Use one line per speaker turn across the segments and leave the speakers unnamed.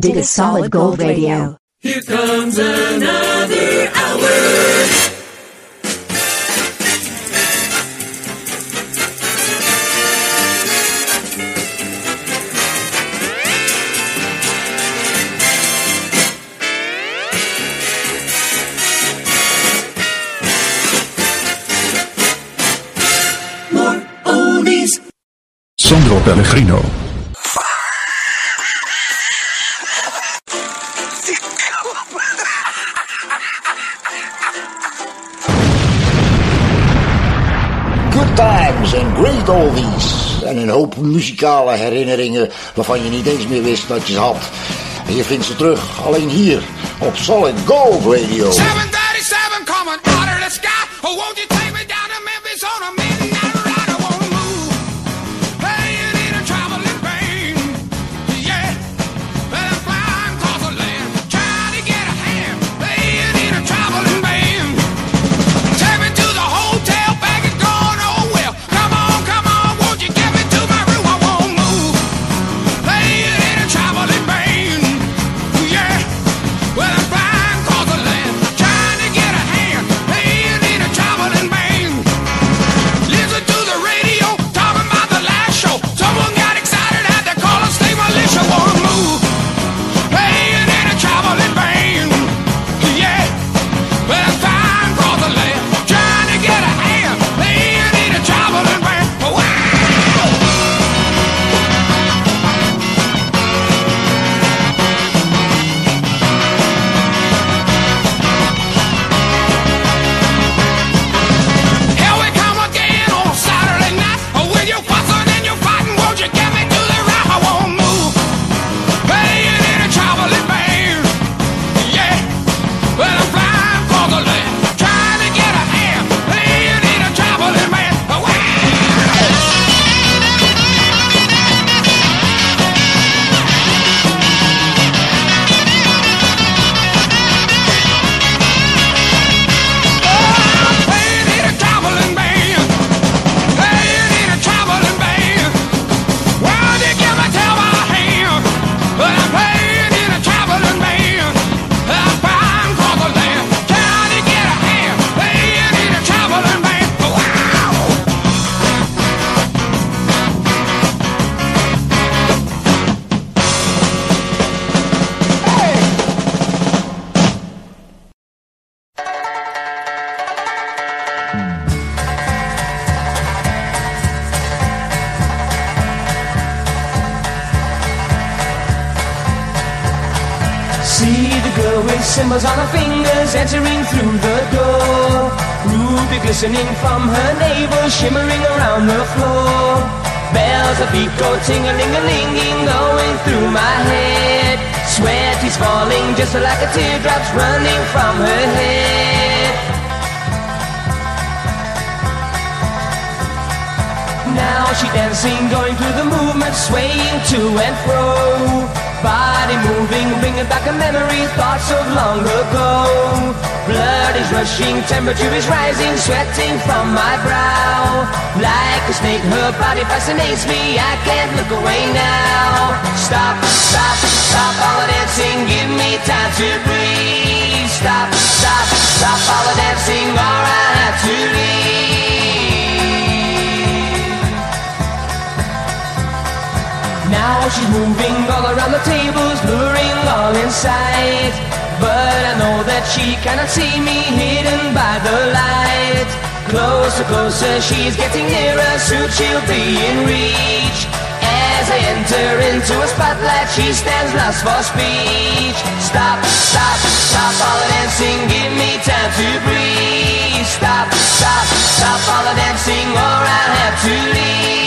Dig a solid gold radio.
Here comes another hour. More oldies.
Sandro Pellegrino.
En een hoop muzikale herinneringen waarvan je niet eens meer wist dat je ze had. En je vindt ze terug alleen hier op Solid Gold Radio.
737 coming out the sky. Oh, you cymbals on
her fingers entering through the door. Ruby glistening from her navel, shimmering around the floor. Bells of beat go ting-a-ling-a-linging, going through my head. Sweat is falling just like a teardrops running from her head. Now she dancing, going through the movement, swaying to and fro. Body moving, bringing back a memory, thoughts of long ago. Blood is rushing, temperature is rising, sweating from my brow. Like a snake, her body fascinates me, I can't look away now. Stop, stop, stop all the dancing, give me time to breathe. Stop, stop, stop all the dancing, or I have to leave. Now she's moving all around the tables, luring all in sight. But I know that she cannot see me hidden by the light. Closer, closer, she's getting nearer, soon she'll be in reach. As I enter into a spotlight, she stands lost for speech. Stop, stop, stop all the dancing, give me time to breathe. Stop, stop, stop all the dancing, or I'll have to leave.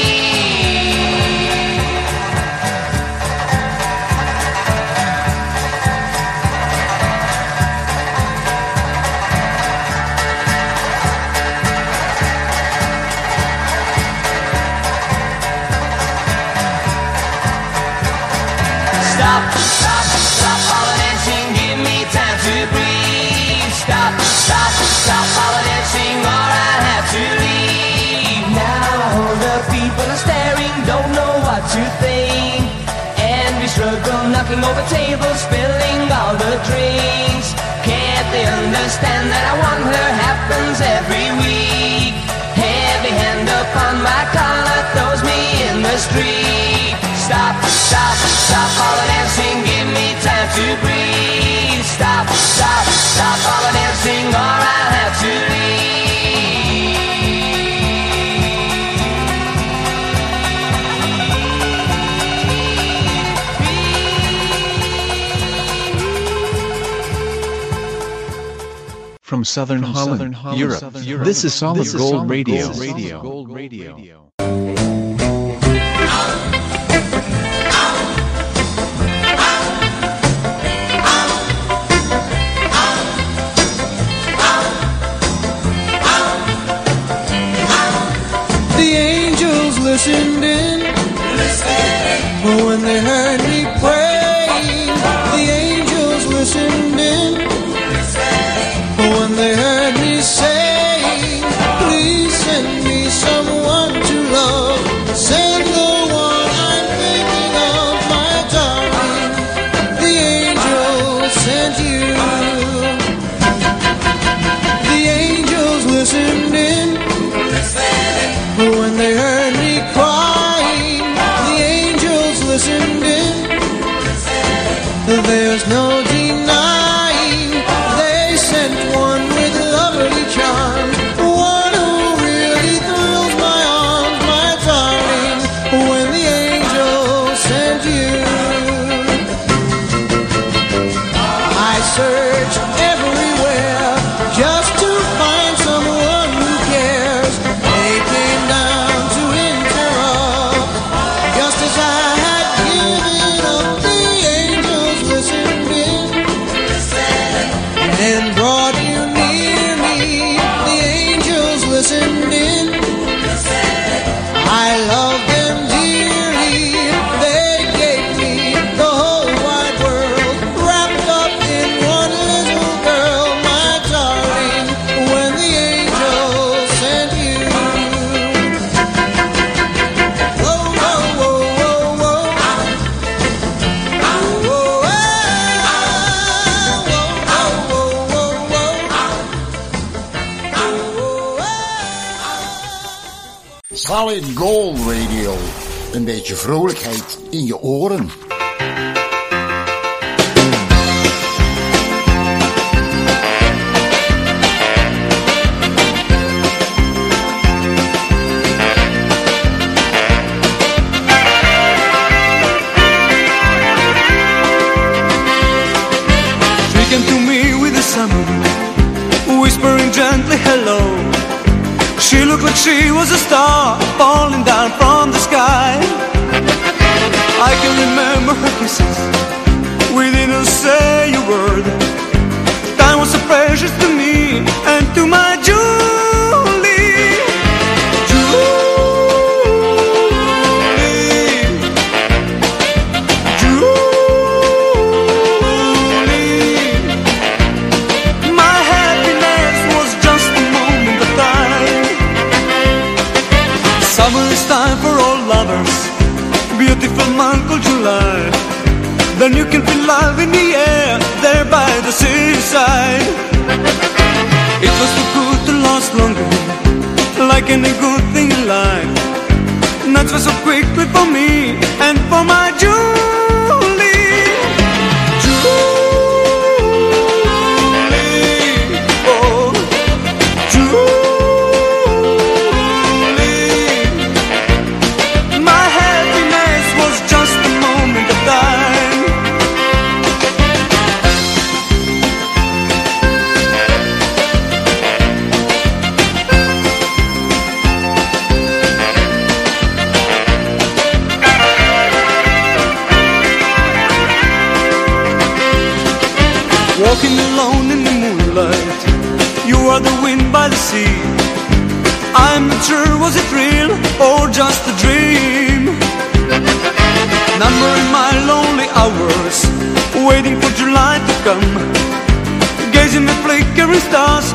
the table spilling all the drinks. Can't they understand that I want her happens every week? Heavy hand upon my collar throws me in the street. Stop, stop, stop all the dancing, give me time to breathe. Stop, stop, stop all the dancing, or I'll have to from Southern
from Holland, Southern Holland Europe. Southern Europe. This is Solid
this Gold, is Radio. Gold Radio. Gold Radio. The angels listened in.
Solid Gold Radio. Een beetje vrolijkheid in je oren.
in my lonely hours, waiting for July to come, gazing at flickering stars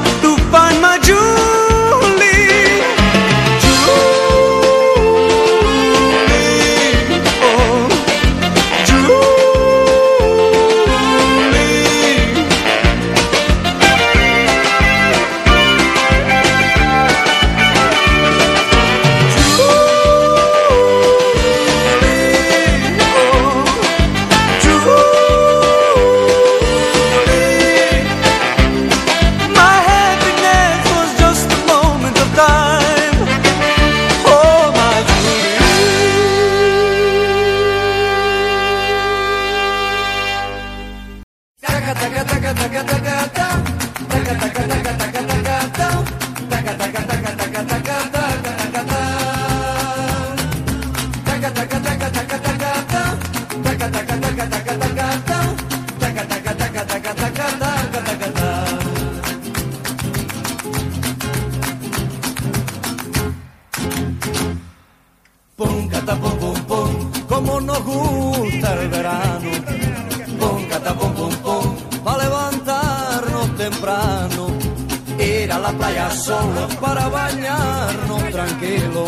para bañarnos tranquilo.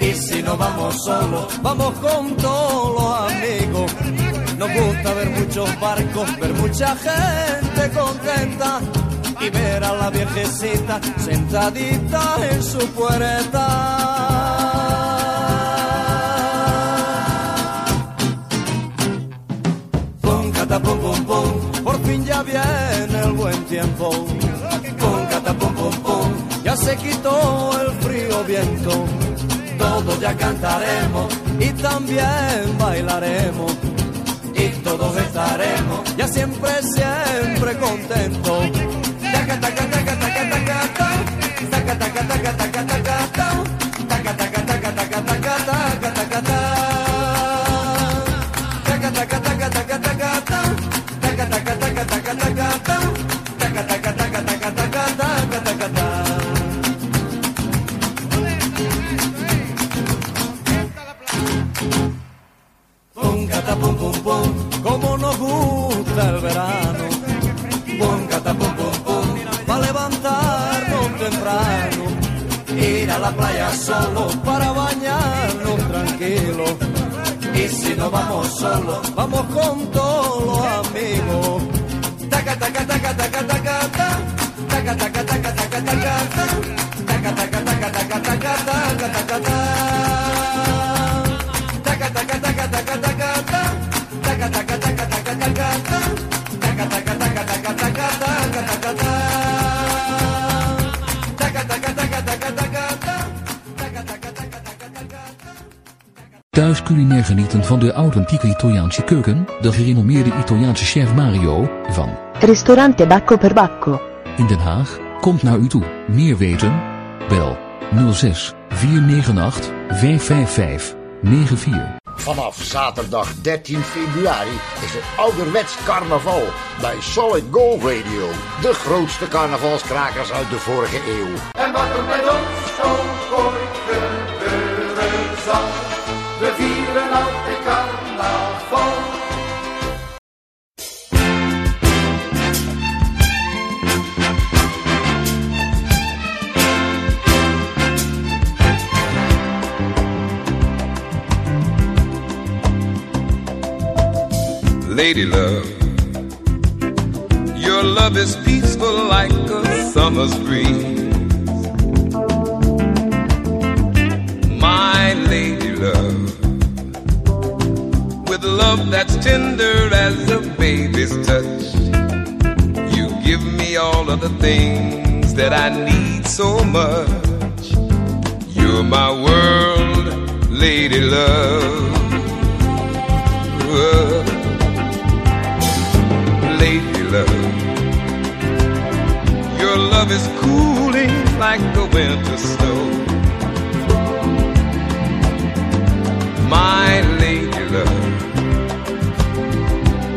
Y si no vamos solos, vamos con todos los amigos. Nos gusta ver muchos barcos, ver mucha gente contenta y ver a la viejecita sentadita en su puerta. Pum, cata, pum, pum, pum, por fin ya viene el buen tiempo. Se quitó el frío viento. Todos ya cantaremos y también bailaremos. Y todos estaremos ya siempre, siempre contentos. Como nos gusta el verano. Pum, cata, pum, pum, pum, para levantarnos temprano. Ir a la playa solo para bañarnos tranquilo. Y si no vamos solos, vamos con todos
culinair genieten van de authentieke Italiaanse keuken, de gerenommeerde Italiaanse chef Mario, van
Ristorante Bacco per Bacco.
in Den Haag, komt naar u toe. Meer weten? Bel 06 498 555 94.
Vanaf zaterdag 13 februari is het ouderwets carnaval bij Solid Gold Radio. De grootste carnavalskrakers uit de vorige eeuw.
En wat er met ons
Lady love, your love is peaceful like a summer's breeze. My lady love, with love that's tender as a baby's touch, you give me all of the things that I need so much. You're my world, lady love. Cooling like the winter snow. My lady love,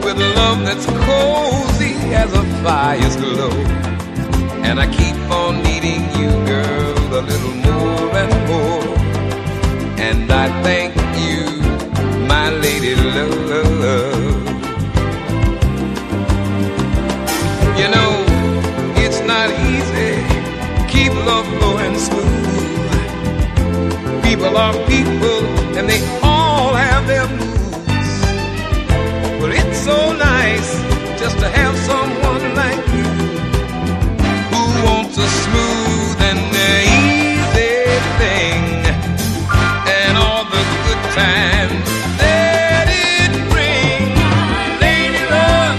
with love that's cozy as a fire's glow. And I keep on needing you, girl, a little more and more. And I thank are people, and they all have their moods. But it's so nice just to have someone like you who wants a smooth and easy thing, and all the good times that it brings. Lady love.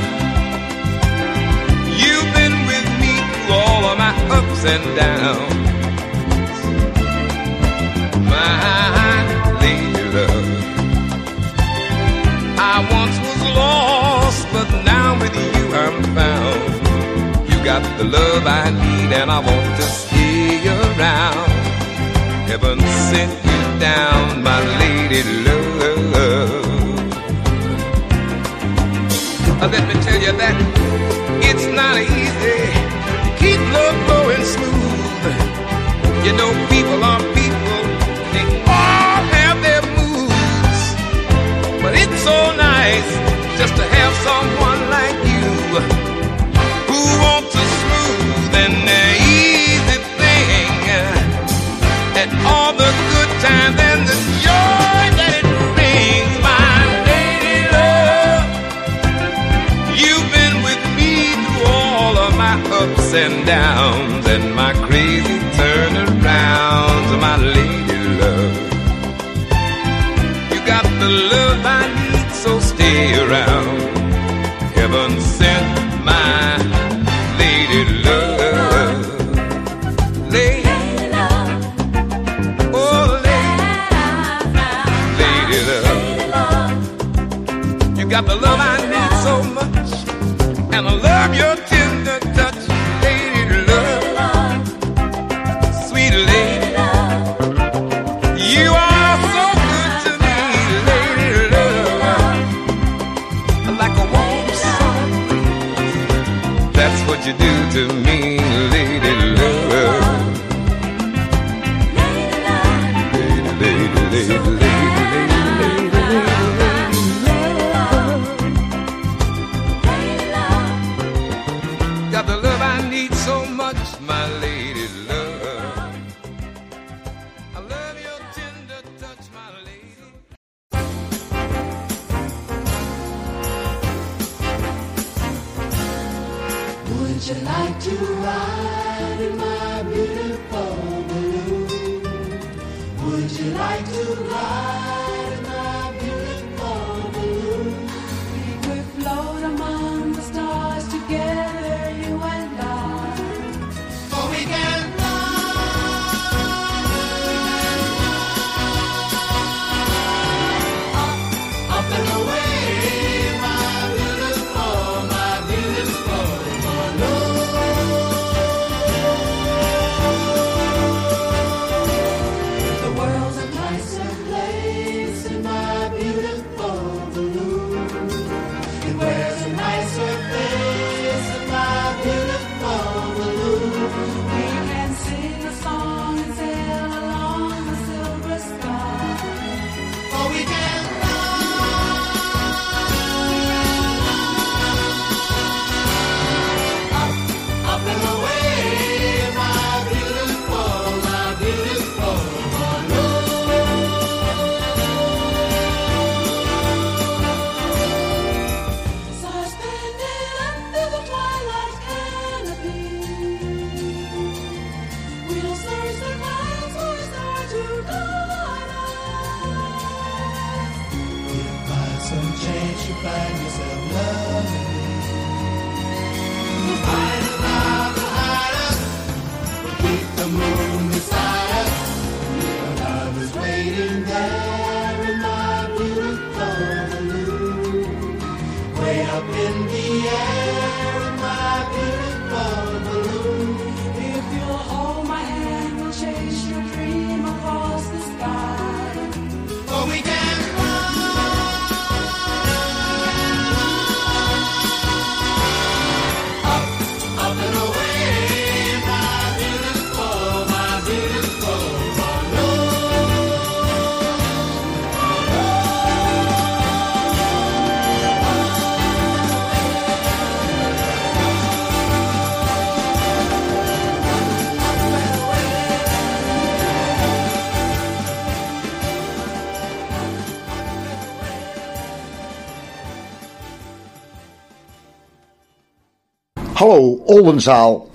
You've been with me through all of my ups and downs. the love I need, and I want to stay around. Heaven sent you down, my lady love. Let me tell you that it's not easy. Keep love flowing smooth. You know, people are people, they all have their moods. But it's so nice just to have someone. downs and my crazy turnarounds, my lady love. You got the love I need, so stay around. Heaven sent my lady love. Lady oh, got the love I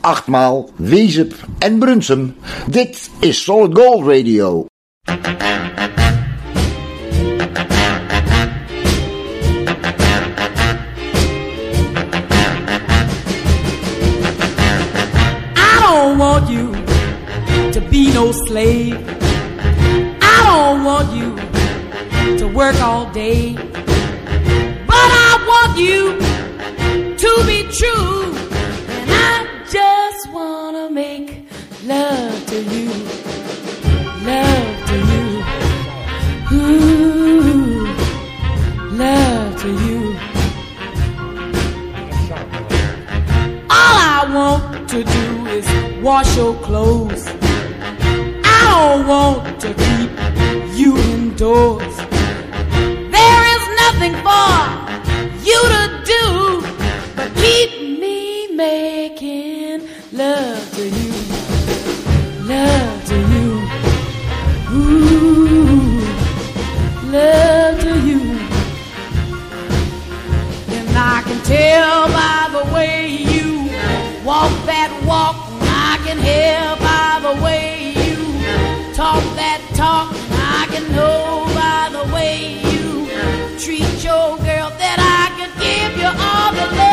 Achtmaal, Wezep en Brunsum. Dit is Solid Gold Radio.
do is wash your clothes. I don't want to keep you indoors. There is nothing for you to walk, I can hear by the way you talk that talk. I can know by the way you treat your girl that I could give you all the love.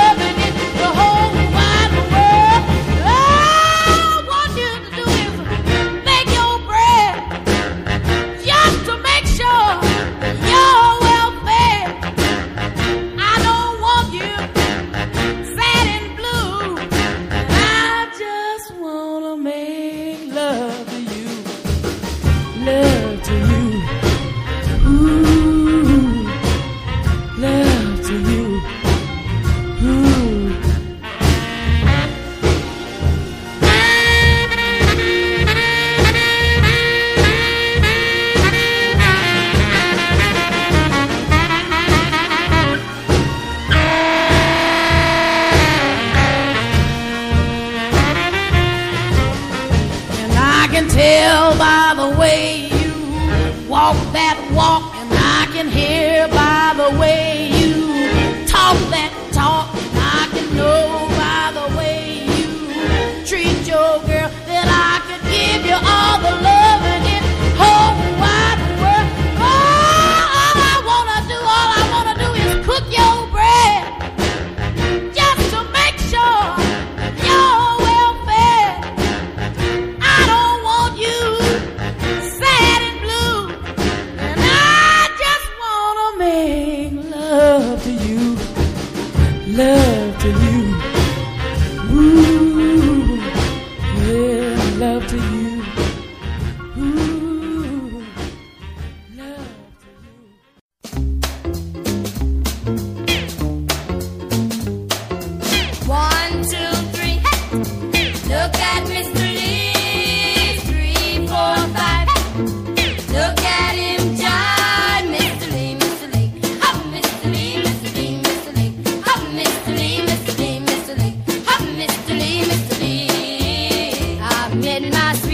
made my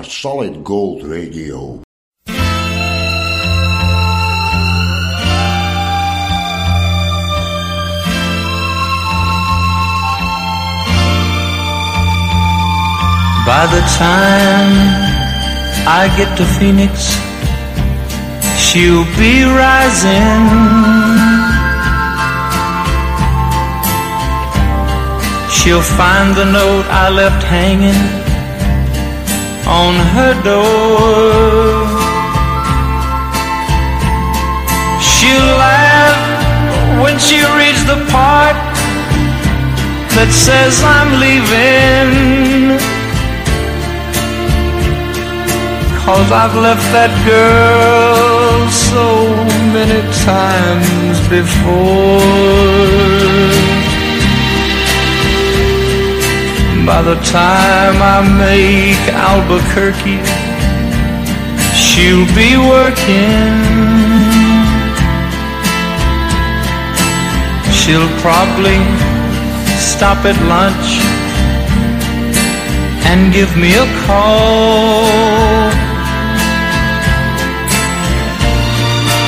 Solid Gold Radio.
By the time I get to Phoenix, she'll be rising. She'll find the note I left hanging on her door. She'll laugh when she reads the part that says I'm leaving. Cause I've left that girl so many times before. By the time I make Albuquerque, she'll be working. She'll probably stop at lunch and give me a call.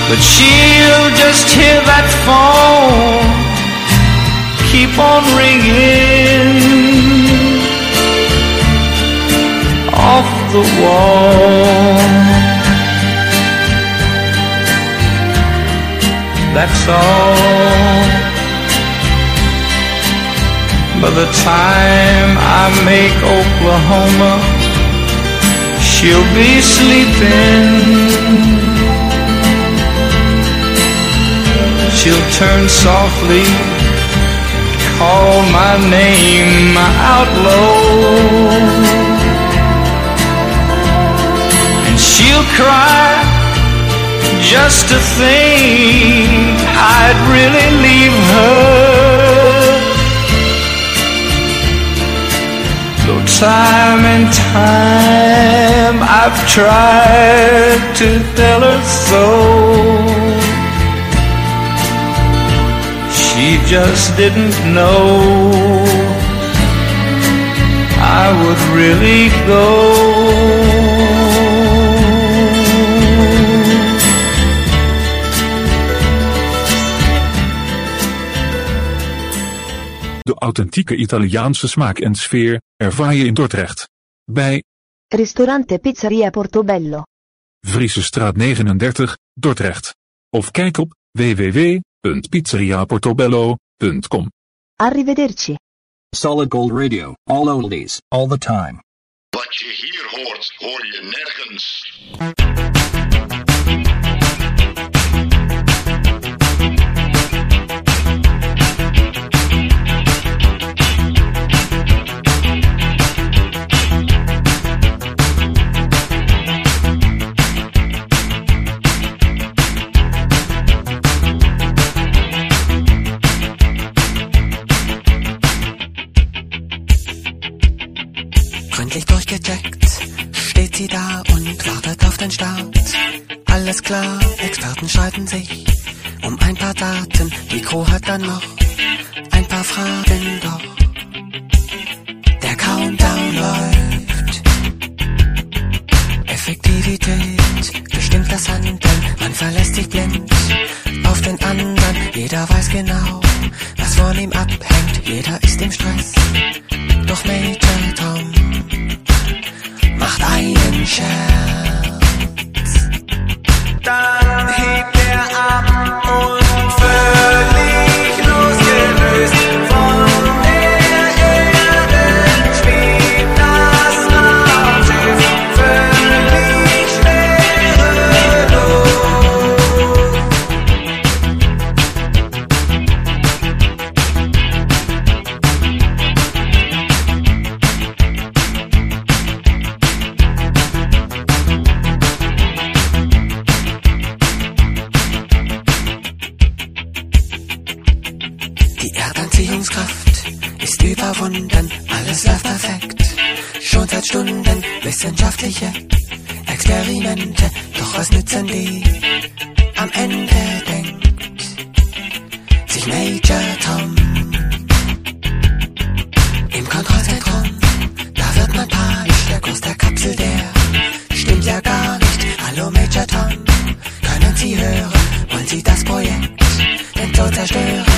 But she'll just hear that phone keep on ringing off the wall. That's all. By the time I make Oklahoma, she'll be sleeping. She'll turn softly, call my name out low. She'll cry just to think I'd really leave her. Though time and time I've tried to tell her so. She just didn't know I would really go.
Authentieke Italiaanse smaak en sfeer ervaar je in Dordrecht. Bij
Ristorante Pizzeria Portobello.
Friese straat 39, Dordrecht. Of kijk op www.pizzeriaportobello.com.
Arrivederci.
Solid Gold Radio. All oldies. All the time.
Wat je hier hoort, hoor je nergens.
Gründlich durchgecheckt, steht sie da und wartet auf den Start. Alles klar, Experten streiten sich um ein paar Daten. Die Crew hat dann noch ein paar Fragen, doch der Countdown läuft. Effektivität bestimmt das Handeln, man verlässt sich blind auf den anderen. Jeder weiß genau, denn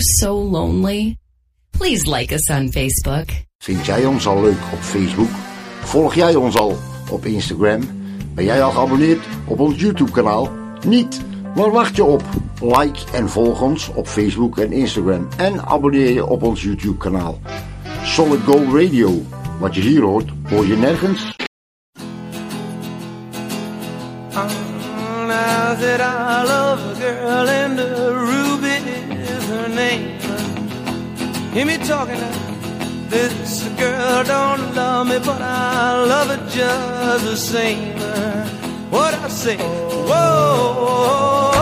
so
lonely, please like us on Facebook.
Vind jij ons al leuk op Facebook? Volg jij ons al op Instagram? Ben jij al geabonneerd op ons YouTube-kanaal? Niet! Waar wacht je op? Like en volg ons op Facebook en Instagram. En abonneer je op ons YouTube-kanaal. Solid Gold Radio. Wat je hier hoort, hoor je nergens.
A girl Hear me talking now. This girl don't love me, but I love her just the same. What I say, whoa.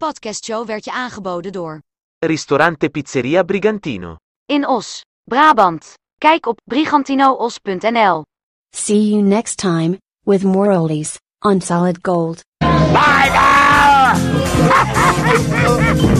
Podcastshow werd je aangeboden door
Ristorante Pizzeria Brigantino.
In Os, Brabant. Kijk op brigantinoos.nl.
See you next time, with more oldies, on Solid Gold.
Bye now!